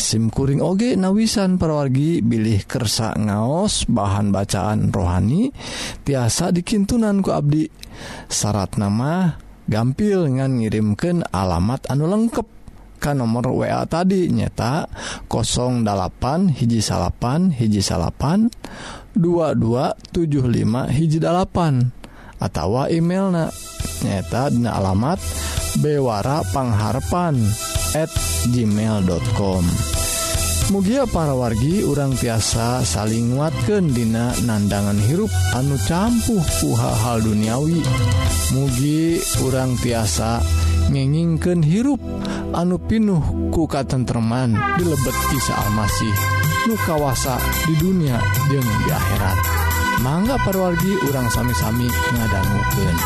simkuring oge nawisan perwargi bilih kersa ngaos bahan bacaan rohani tiasa dikintunan ku Abdi. Syarat nama gampil ngan ngirimken alamat anu lengkap kan nomor wa tadi nyeta 08 hiji salapan hiji salapan 2275 hiji atautawa email nyaeta dina alamat bewarapangharpan@ gmail.com mugia para wargi urang tiasa saling nguatkan dina nandangan hirup anu campuh puha hal duniawi. Mugi urang tiasa ngengingken hirup anu pinuh kuka tentreman dilebet kisah Almasih nu kawasa di dunia jeung di akhirat. mangga parwargi urang sami-sami ngadangukeun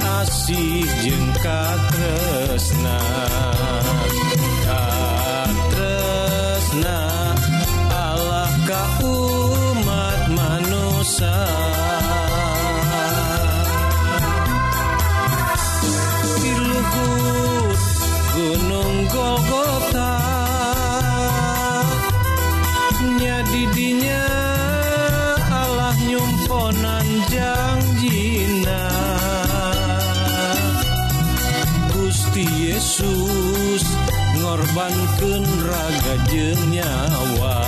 asih jengka tresna. raga jeng nyawa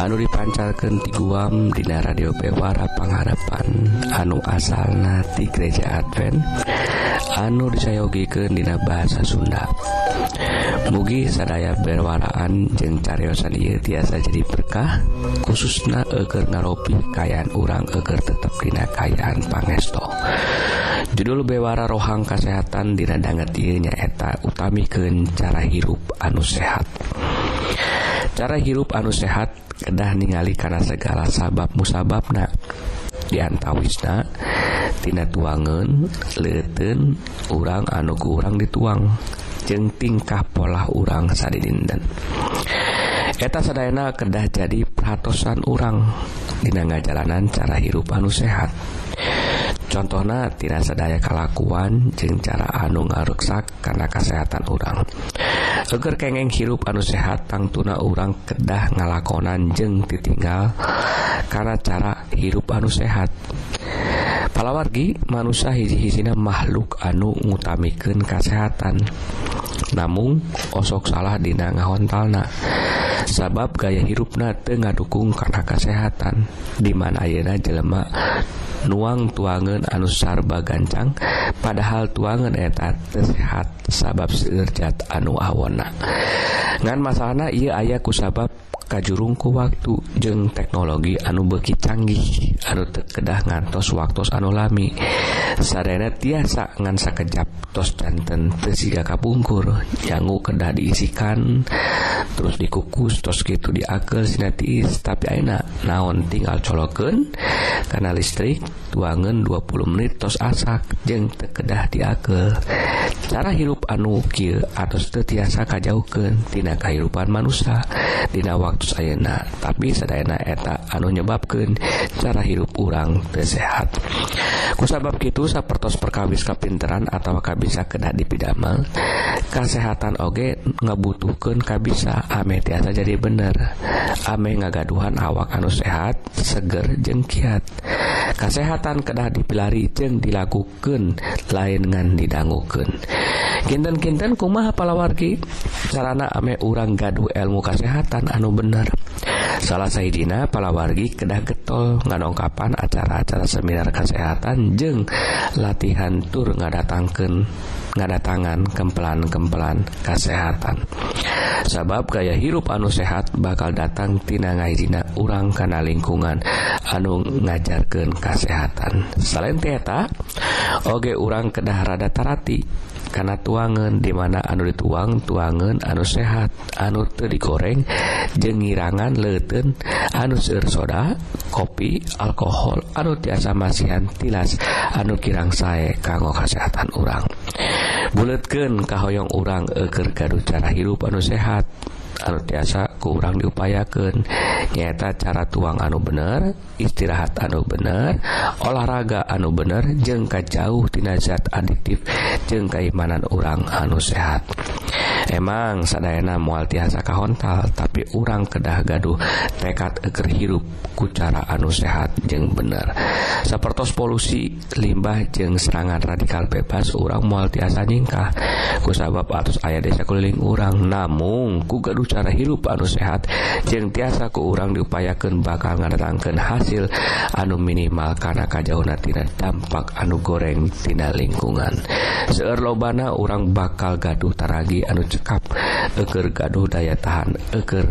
anu dipancarkan di guam Dina radio Bewara pengharapan anu asalna nati gereja Advent. Anu disayogiken dina bahasa Sunda. Mugi sadaya berwaraan jeung caryosan ieu tiasa jadi berkah khususna eger ngaropi kayaan urang eger tetap dina kayaan pangesto. Judul bewara rohang kesehatan dina danget ieu nyaeta utami ke cara hirup anu sehat. cara hirup anu sehat kedah ningali karena segala sabab musababna. Diantawisnatina tuangan leten urang anu kurang dituang. Jeng tingkah pola urang saddinden eta sadayana kedah jadi peratosan urang. Dina ngajalanan cara hirup anu sehat. contohnya tidak sedaya kelakuan jeng cara anu ngaruksak karena kesehatan orang seger kengeng hirup anu sehat tang tuna orang kedah ngalakonan jeng ditinggal karena cara hirup anu sehat. Palawargi manusia hiji-hijina makhluk anu ngutamikan kesehatan namun osok salah dina ngahontalna. Sabab gaya hirupna tengah dukung karena kesehatan dimana ayeuna jelema nuang tuangan anusarba gancang padahal tuangan eta sehat sabab sinerjat anu awona. Ngan masalah ia ayaku sabab kajjurung ku waktu jeung teknologi anu beki canggih anu terkedah ngantos waktu anu lami. Sadana tiasa ngansa kejap tos danten tesiga kapungkur janggu kedah diisikan terus dikukus tos gitu diakel sinetiis tapi enak naon tinggal coloken karena listrik tuangan 20 menit tos asak jeng terkedah diakel cara hirup anu kil atau tetiasa kajauken tina kehidupan manusia dina waktu status ayena tapi sedayana eta anu nyebabkeun cara hirup urang tersehat kusabab gitu sapertos perkawis kapinteran atau kabisa kena dipidamel kesehatan oge ngebutuhkan kabisa. Ame tiasa jadi bener. Ame ngagaduhan awak anu sehat seger jengkiat kesehatan kedah dipilari jeng dilakukan lain ngan didangukeun. Kinten-kinten kumaha palawargi? Sarana ame urang gaduh ilmu kesehatan anu bener. bener. Salah Saidina palawargi kedah getol ngadongkapan acara-acara seminar kesehatan jeng latihan tur ngadatangkan ngadatangan kempelan-kempelan kesehatan. Sabab gaya hirup anu sehat bakal datang tina ngaidina urang kana lingkungan anu ngajarkan kesehatan. Selain teta Oge urang kedah rada tarati karena tuangan dimana anu dituang tuangan anu sehat anu te digoreng jengirangan leten anu seueur soda kopi alkohol anu tiasa masihan tilas anu kirang sae kanggo kesehatan urang. bulatkan kahoyong urang eger gaduh cara hirup anu sehat. tiasa kurang diupayakan nyata cara tuang anu bener istirahat anu bener olahraga anu bener jengka jauh dinazat adiktif jeung keimanan orang anu sehat. Emang sadayana mual tiasa kahontal tapi urang kedah gaduh tekad eker hirup ku cara anu sehat jeng bener. Sepertos polusi limbah jeng serangan radikal bebas urang mual tiasa nyingkah. Kusabab atus ayah desa keliling urang namung ku gaduh cara hirup anu sehat jeung tiasa ku urang diupayakan bakal ngadatangkan hasil anu minimal karena kajaunatina dampak anu gorengtina lingkungan. Seeur lobana orang bakal gaduh taragi anu cekap eger gaduh daya tahan eger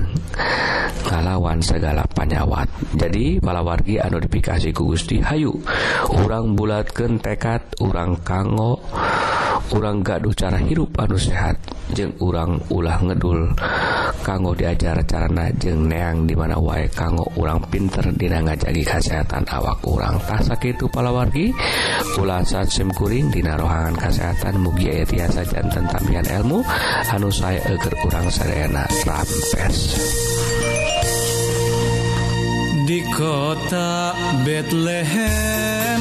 ngalawan segala panyawat. Jadi palawargi anu dipikasi ku Gusti Hayu orang bulatkeun tekad orang kanggo orang gaduh cara hirup anu sehat. Jeung urang ulah ngedul kanggo diajar carana najeng neang dimana wae kanggo urang pinter dina ngajagi kesehatan awak kurang tasak itu palawargi ulasan simkuring dina rohangan kesehatan mugi aya tiasa jantan tampian ilmu anu saya eger urang serena rampes di kota Bethlehem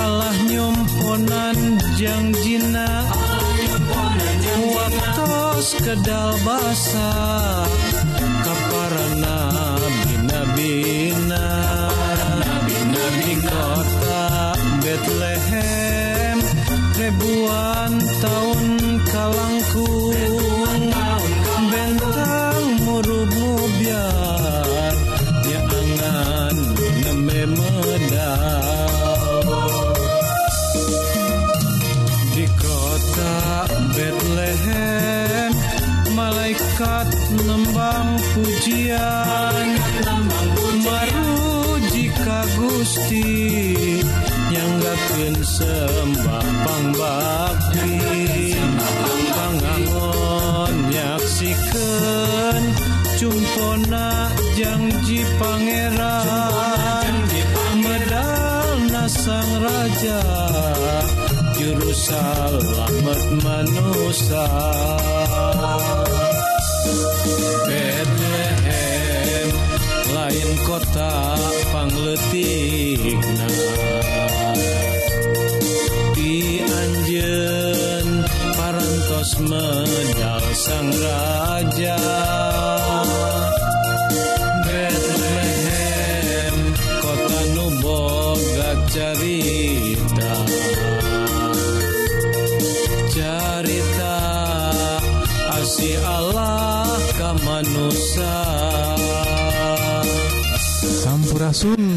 Allah nyumponan jangjina Allah muatos kedal basa kaparana bina-bina. Nabi-nabi kota Betlehem ribuan tahun kalangku. Malaikat nembang pujian. Baru jika Gusti yang gaken sembah pangbakti pangangon nyaksikan cumpona janji pangeran. Medal nasang raja juru selamat manusia Bethlehem lain kota pangletikna. Di anjen parantos menyal sang raja.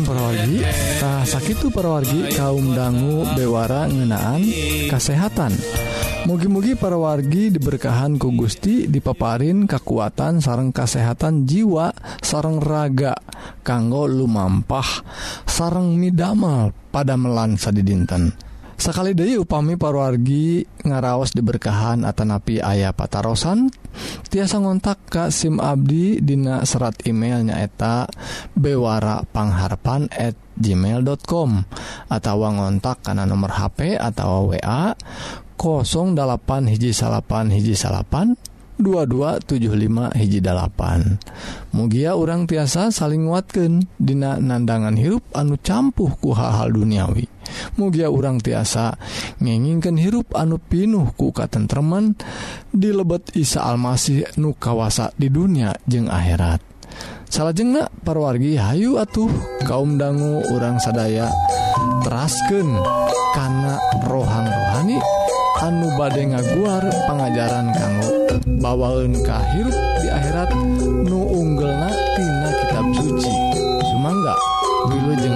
perwargitah sakit perwargi kaum dangu bewara ngenaan kesehatan mugi-mugi perwargi diberkahan ku Gusti dipaparin kekuatan sarang kesehatan jiwa sarang raga kanggo lumampah sarang midamal pada melansa di dinten sakali deui upami parwargi ngaraos diberkahan Atanapi ayah patarosan tiasa ngontak Ka SIM Abdi Dina serat emailnya eta bewarapangharpan@ gmail.com atau ngontak karena nomor HP atau wa 08 hiji salapan hiji salapan 2275 hiji dalapan. Mugia orang tiasa saling watken Dina nandangan hirup anu campuh ku hal-hal duniawi. mugia urang tiasa ngengingken hirup anu pinuh ku katentreman di lebet Isa Almasih nu kawasa di dunia jeung akhirat. Salahjengnah parwargi Hayu atuh kaum dangu urang sadaya terasken karena rohang rohani anu bade ngaguar pengajaran kanggo bawaun hirup di akhirat nu unggel natina kitab suci. Sumangga Wilujeng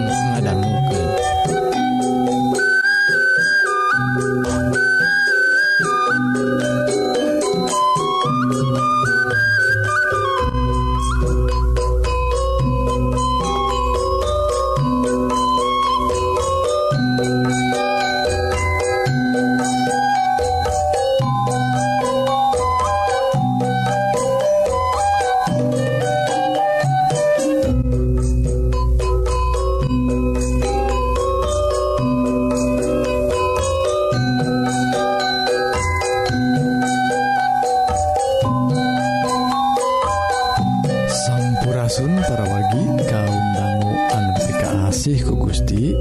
Gusti.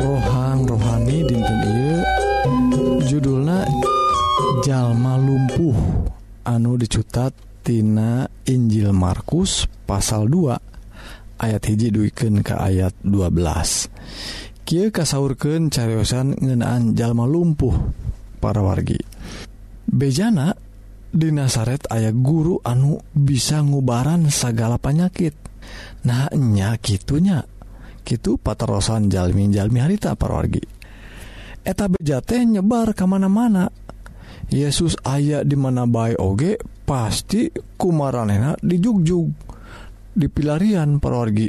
Rohang rohani dinten Ieu. Judulna Jalma lumpuh. Anu dicutat Tina Injil Markus pasal 2 ayat hiji duikeun ke ayat 12 Ki kasurken cariosan ngenaan jalma lumpuh para wargi. Bejana di Nasaret ayah guru anu bisa ngubaran segala penyakit nahnya gitunya gitu paterosan jalmi-jalmi harita parwargi. Eta bejate nyebar kemana-mana Yesus aya di mana baik oge pasti kumaranena dijugjug dipilarian parwargi.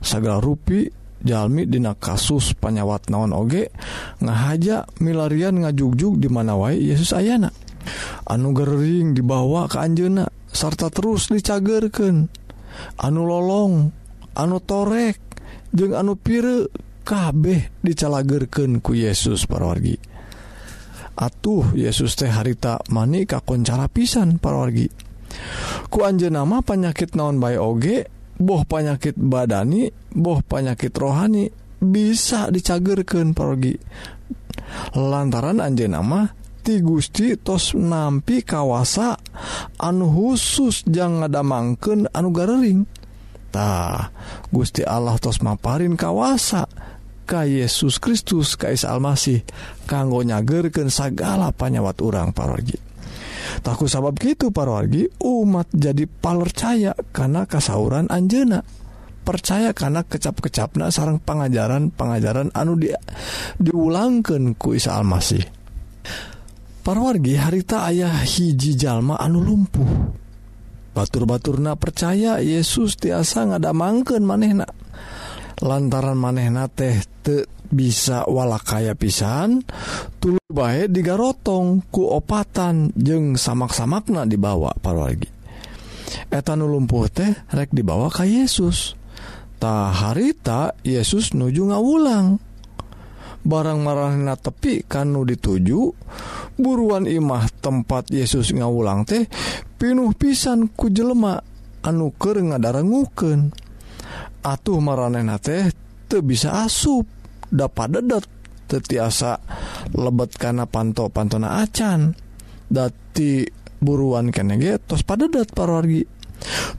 Segala rupi jalmi dina kasus panyawat naon oge ngahaja milarian ngajugjug di mana wae Yesus ayana. Anu gering dibawa ke Anjena sarta terus dicagerken anu lolong anu torek jeung anu pire kabeh dicalagerken ku Yesus parorgi atuh Yesus teh harita mani kakoncara pisan parorgi ku anje nama panyakit naon bay oge boh panyakit badani boh panyakit rohani bisa dicagerken parorgi lantaran anje nama ti Gusti tos nampi kawasa anu khusus jangan ngadamangken anu garering tah Gusti Allah tos maparin kawasa ka Yesus Kristus Kais Almasih kanggo nyagerken segala panyawat urang parorgi takut sabab gitu parorgi umat jadi palercaya karena kasauran Anjena percaya karena kecap-kecapna sarang pengajaran pengajaran anu dia diulangkan ku Isa Almasih. Parwargi harita ayah hiji jalma anu lumpuh. batur-baturna percaya Yesus tiasa ngada mangken manehna lantaran manehna teh te bisa wala kaya pisan tulu bae digarotong kuopatan jeung samak-samakna dibawa parwargi etan lumpuh teh rek dibawa ka Yesus. Ta harita Yesus nuju ngawulang. barang marahna tepi kanu dituju buruan imah tempat Yesus ngawulang teh pinuh pisan ku jelema anuker ngadarennguken atuh maranehna teh te bisa asup dapat dedet tetiasa lebet karena panto pantona acan. Dati buruan ketos pada dat parorgi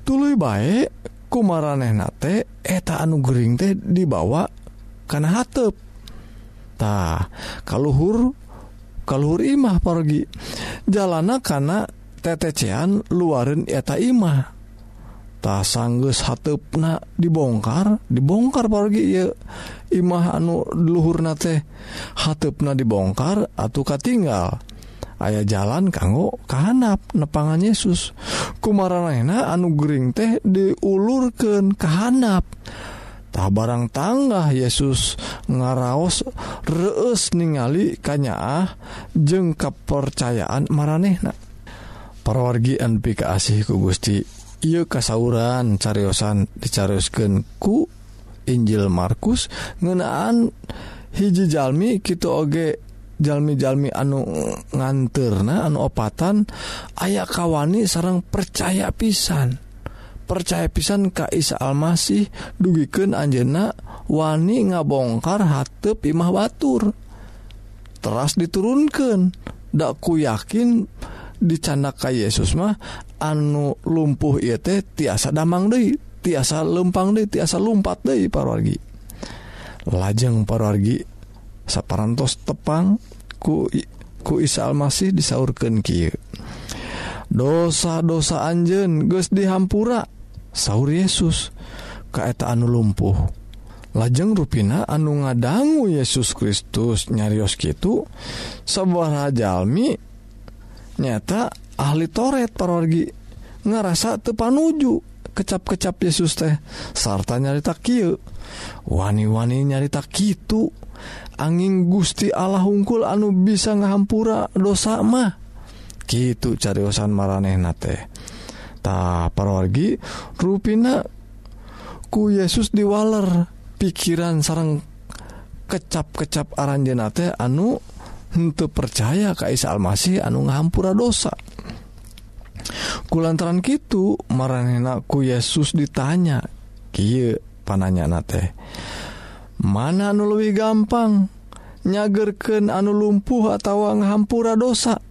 tulu baik ku maraneh nate eta anu Gering teh dibawa karena hatep. tah kalluhur kalluhur imah pergi jalana karena tetecean luarin eta imah. Ta sanggus hatupna dibongkar dibongkar pergi ya imah anu luhur na teh hatupna dibongkar atau katinggal. Aya jalan kanggo kehanap nepangan Yesus. Kumarana anu gering teh diulurkan kehanap tah barang tangga Yesus ngaraos reus ningali kanyaah jeung kepercayaan maranehna. Perwargian pika asihku Gusti ia kasauran cariyosan dicariuskan ku Injil Markus ngenaan hiji Jalmi kita oge jalmi-jalmi anu nganterna anu opatan aya kawani sarang percaya pisan. percaya pisan Kaisa Almasih dugiken Anjena wani ngabongkar hatep imah Batur teras diturunkan dakku yakin dicanaka Yesus mah anu lumpuh ia teh tiasa damang De tiasa lempang De tiasa lumpat De parwargi lajeng parargi saparantos tepang ku ku Isa Almasih disaurkan Ki dosa-dosa Anjen Gus dihampura. sauur Yesus keeta anu lumpuh. Lajeng ruina anu ngadanggu Yesus Kristus nyarios gitu sebuah Jalmi nyata ahli toret parorgi ngerasa tepanuju kecap-kecap Yesus teh sarta nyarita Ky wani-wani nyarita gitu angin Gusti Allah hungkul anu bisa ngahampura dosa mah. Gitu cariyosan maranehna teh. tah parorgi ruina ku Yesus diwaler. Pikiran sarang kecap-kecap aranjenate anu untuk percaya Kaisa Almasih anu ngahampura dosa. Kulantaran gitu marhenku Yesus ditanya Ki pananya nate mana anu luwih gampang nyagerken anu lumpuh atau ngahampura dosa?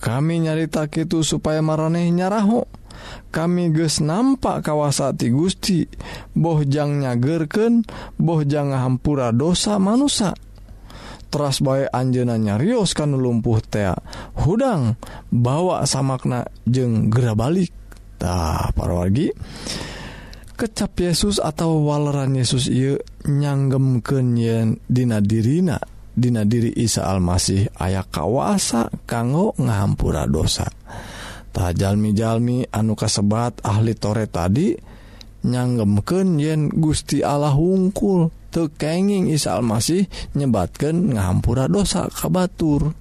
kami nyarita itu supaya mareh nyaraho. Kami ges nampak kawasati Gusti. Bohjang nyagerken bohjang hampura dosa manusia teras baik Anjenanya Rios kan lumpuh tea hudang bawa samakna jeng gera baliktah parwargi kecap Yesus atau waleran Yesus ia nyanggemken yen dina dirina. Dina diri Isa Almasih aya kawasa kanggo ngahampura dosa. Tajjalmi-jalmi anu kasebat ahli tore tadi nyanggemken yen Gusti Allah hungkul tekenging Isa Almasih nyebatkan ngahampura dosa kabatur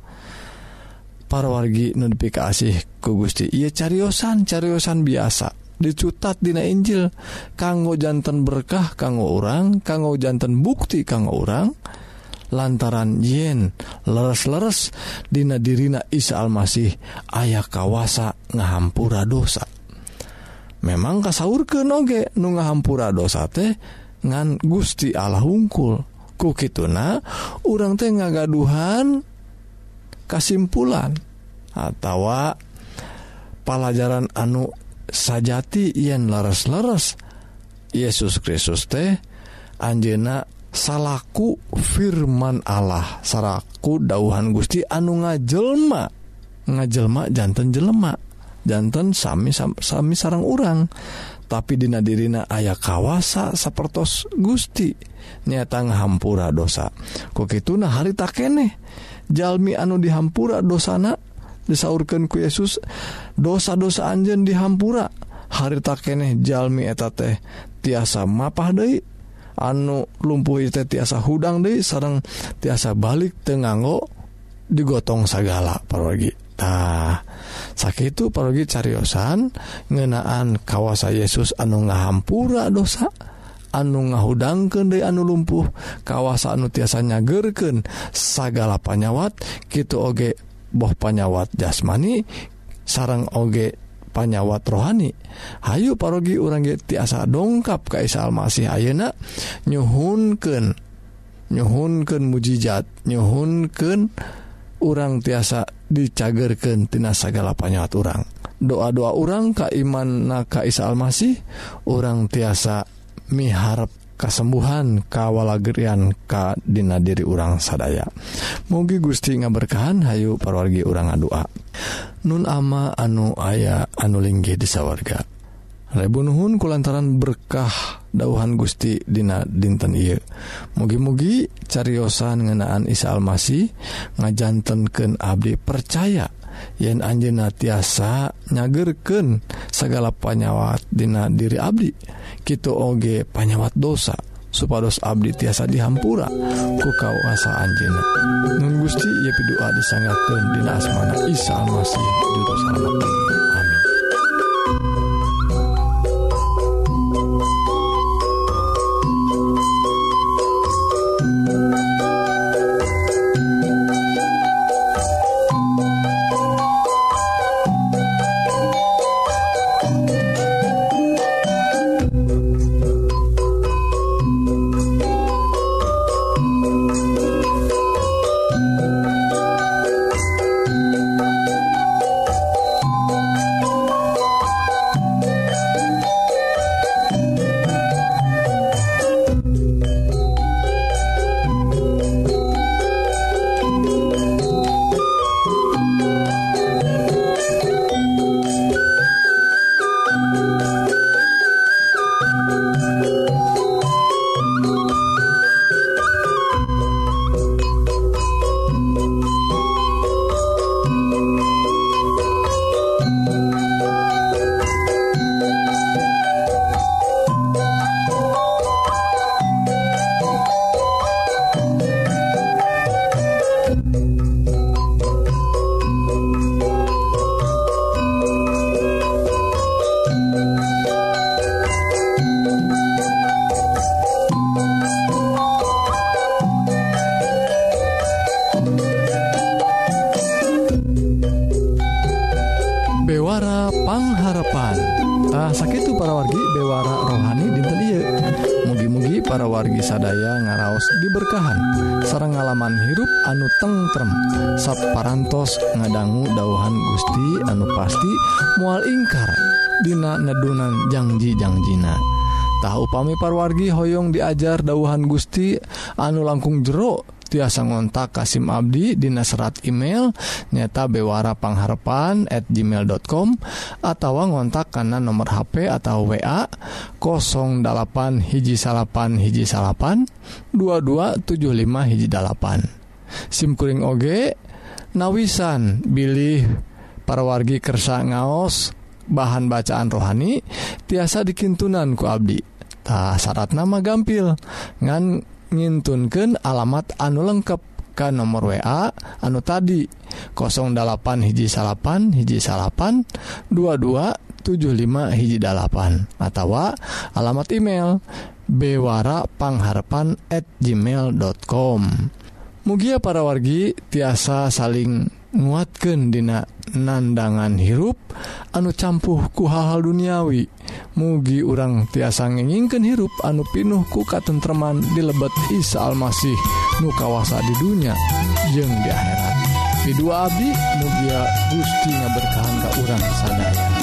wargi nepi kasih ku Gusti. Ia cariyosan cariyosan biasa. Dicutat Dina Injil kanggo jantan berkah kanggo orang kanggo jantan bukti kanggo orang dan lantaran yen leres-leres Dina dirina Isa Almasih ayah kawasa ngahampura dosa. Memang kasaur ke noge nu ngahampura dosa teh ngan Gusti Allah hungkul. Ku kituna urang teh ngagaduhan kesimpulan atau pelajaran anu sajati yen leres-leres. Yesus Kristus teh Anjena salahku firman Allah. Saraku dauhan Gusti anu ngajelma. Ngajelma jantan jelema. Jantan sami sami sarang urang. Tapi dina dirina ayah kawasa sapertos Gusti. Nyata hampura dosa. Kok itu nah hari tak kene. Jalmi anu dihampura dosana. Disaurkan ku Yesus dosa-dosa anjen dihampura. Hari tak kene jalmi eta teh tiasa mapah deui. anu lumpuh itu tiasa hudang deh sarang tiasa balik tenganggo digotong segala parogitah sakit itu parogi cariosan ngenaan kawasa Yesus anu ngahampura dosa anu ngahudangken de anu lumpuh kawasa anu tiasanya gerken segala panyawat gitu oge boh panyawat jasmani sarang oge panyawat rohani Hayu parogi orang tiasa dongkap Kaisa Almasih. Ayeuna nyhunken nyhunken mujijat nyhunken orang tiasa dicagerkentina segala panyawat orang doa-doa orang Kaiman na Kaisa Almasih orang tiasa miharap kasembuhan kawalagerian ka dina diri urang sadaya. Mugi Gusti ngaberkahan Hayu parwargi urang doa Nun ama anu aya anu linggih disawarga Rebunuhun kulantaran berkah dauhan Gusti Dina dinten I mugi-mugi cariyosan ngenaan Isa Almasih ngajantenken Abdi percaya yen Anjena tiasa nyagerken segala panyawatdina diri Abdi Ki oge panyawat dosa supados Abdi tiasa dihampura. Ku kawasa Anjena Nun Gusti ia pidoa disanggaken dina asmana Isa Almasih juru selamat. ah sakit para wargi bewara rohani dinten mugi-mugi para wargi sadaya ngaraos diberkahan. Sarang ngalaman hirup anu tengrem sapparantos ngadanggu dauhan Gusti anu pasti mual ingkar Dina neddunan janjijangjiina tahu pami parwargi Hoong diajar dauhan Gusti anu langkung jeruk tiasa ngontak Kasim Abdi Dina serat email nyata bewarapangharpan at gmail.com atau ngontak karena nomor HP atau wa 08 hiji salapan hiji salapan 2275 hiji dalapan. SIMkuring OG nawisan Billy parwargi kersa ngaos bahan bacaan rohani tiasa dikintunan ku Abdi. Tak syarat nama gampil. Ngan ngintunkan alamat anu lengkap ke nomor WA anu tadi 08 hiji salapan hiji salapan 2275 hiji dalapan atau alamat email bewarapangharapan at gmail.com Mugia para wargi tiasa saling nguatkan dina nandangan hirup anu campuhku hal-hal duniawi. Mugi urang tiasa nginginkan hirup anu pinuh ku katentreman di lebet Isa Almasih nu kawasa di dunia jeung di akhirat. Ridua Abi mugia guststinya berkahan ka urang sadaya.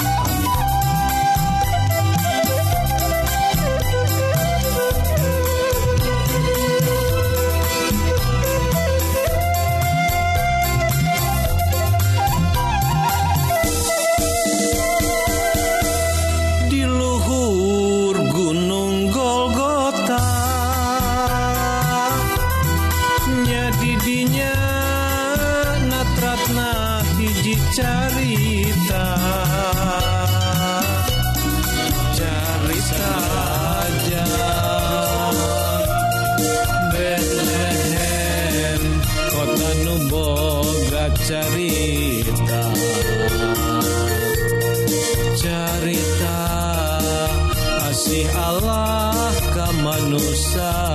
sun.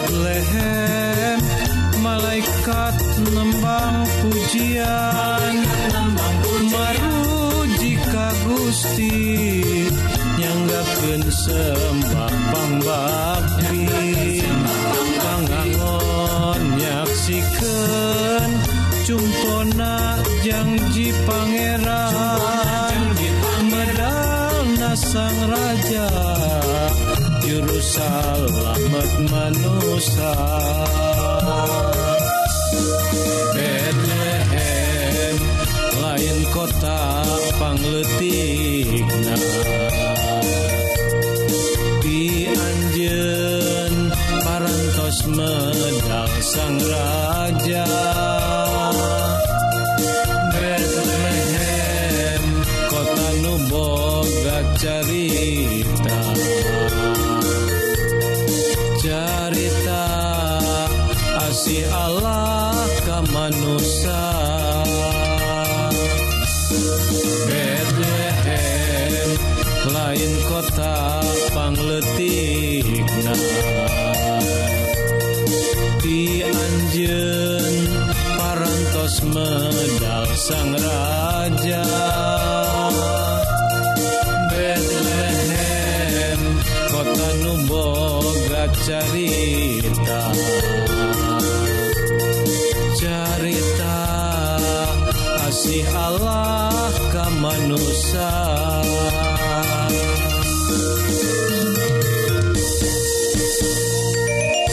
Betlehem malaikat nembang pujian meruji ka Gusti nyanggakeun sembah pambang Bethlehem lain kota pangletikna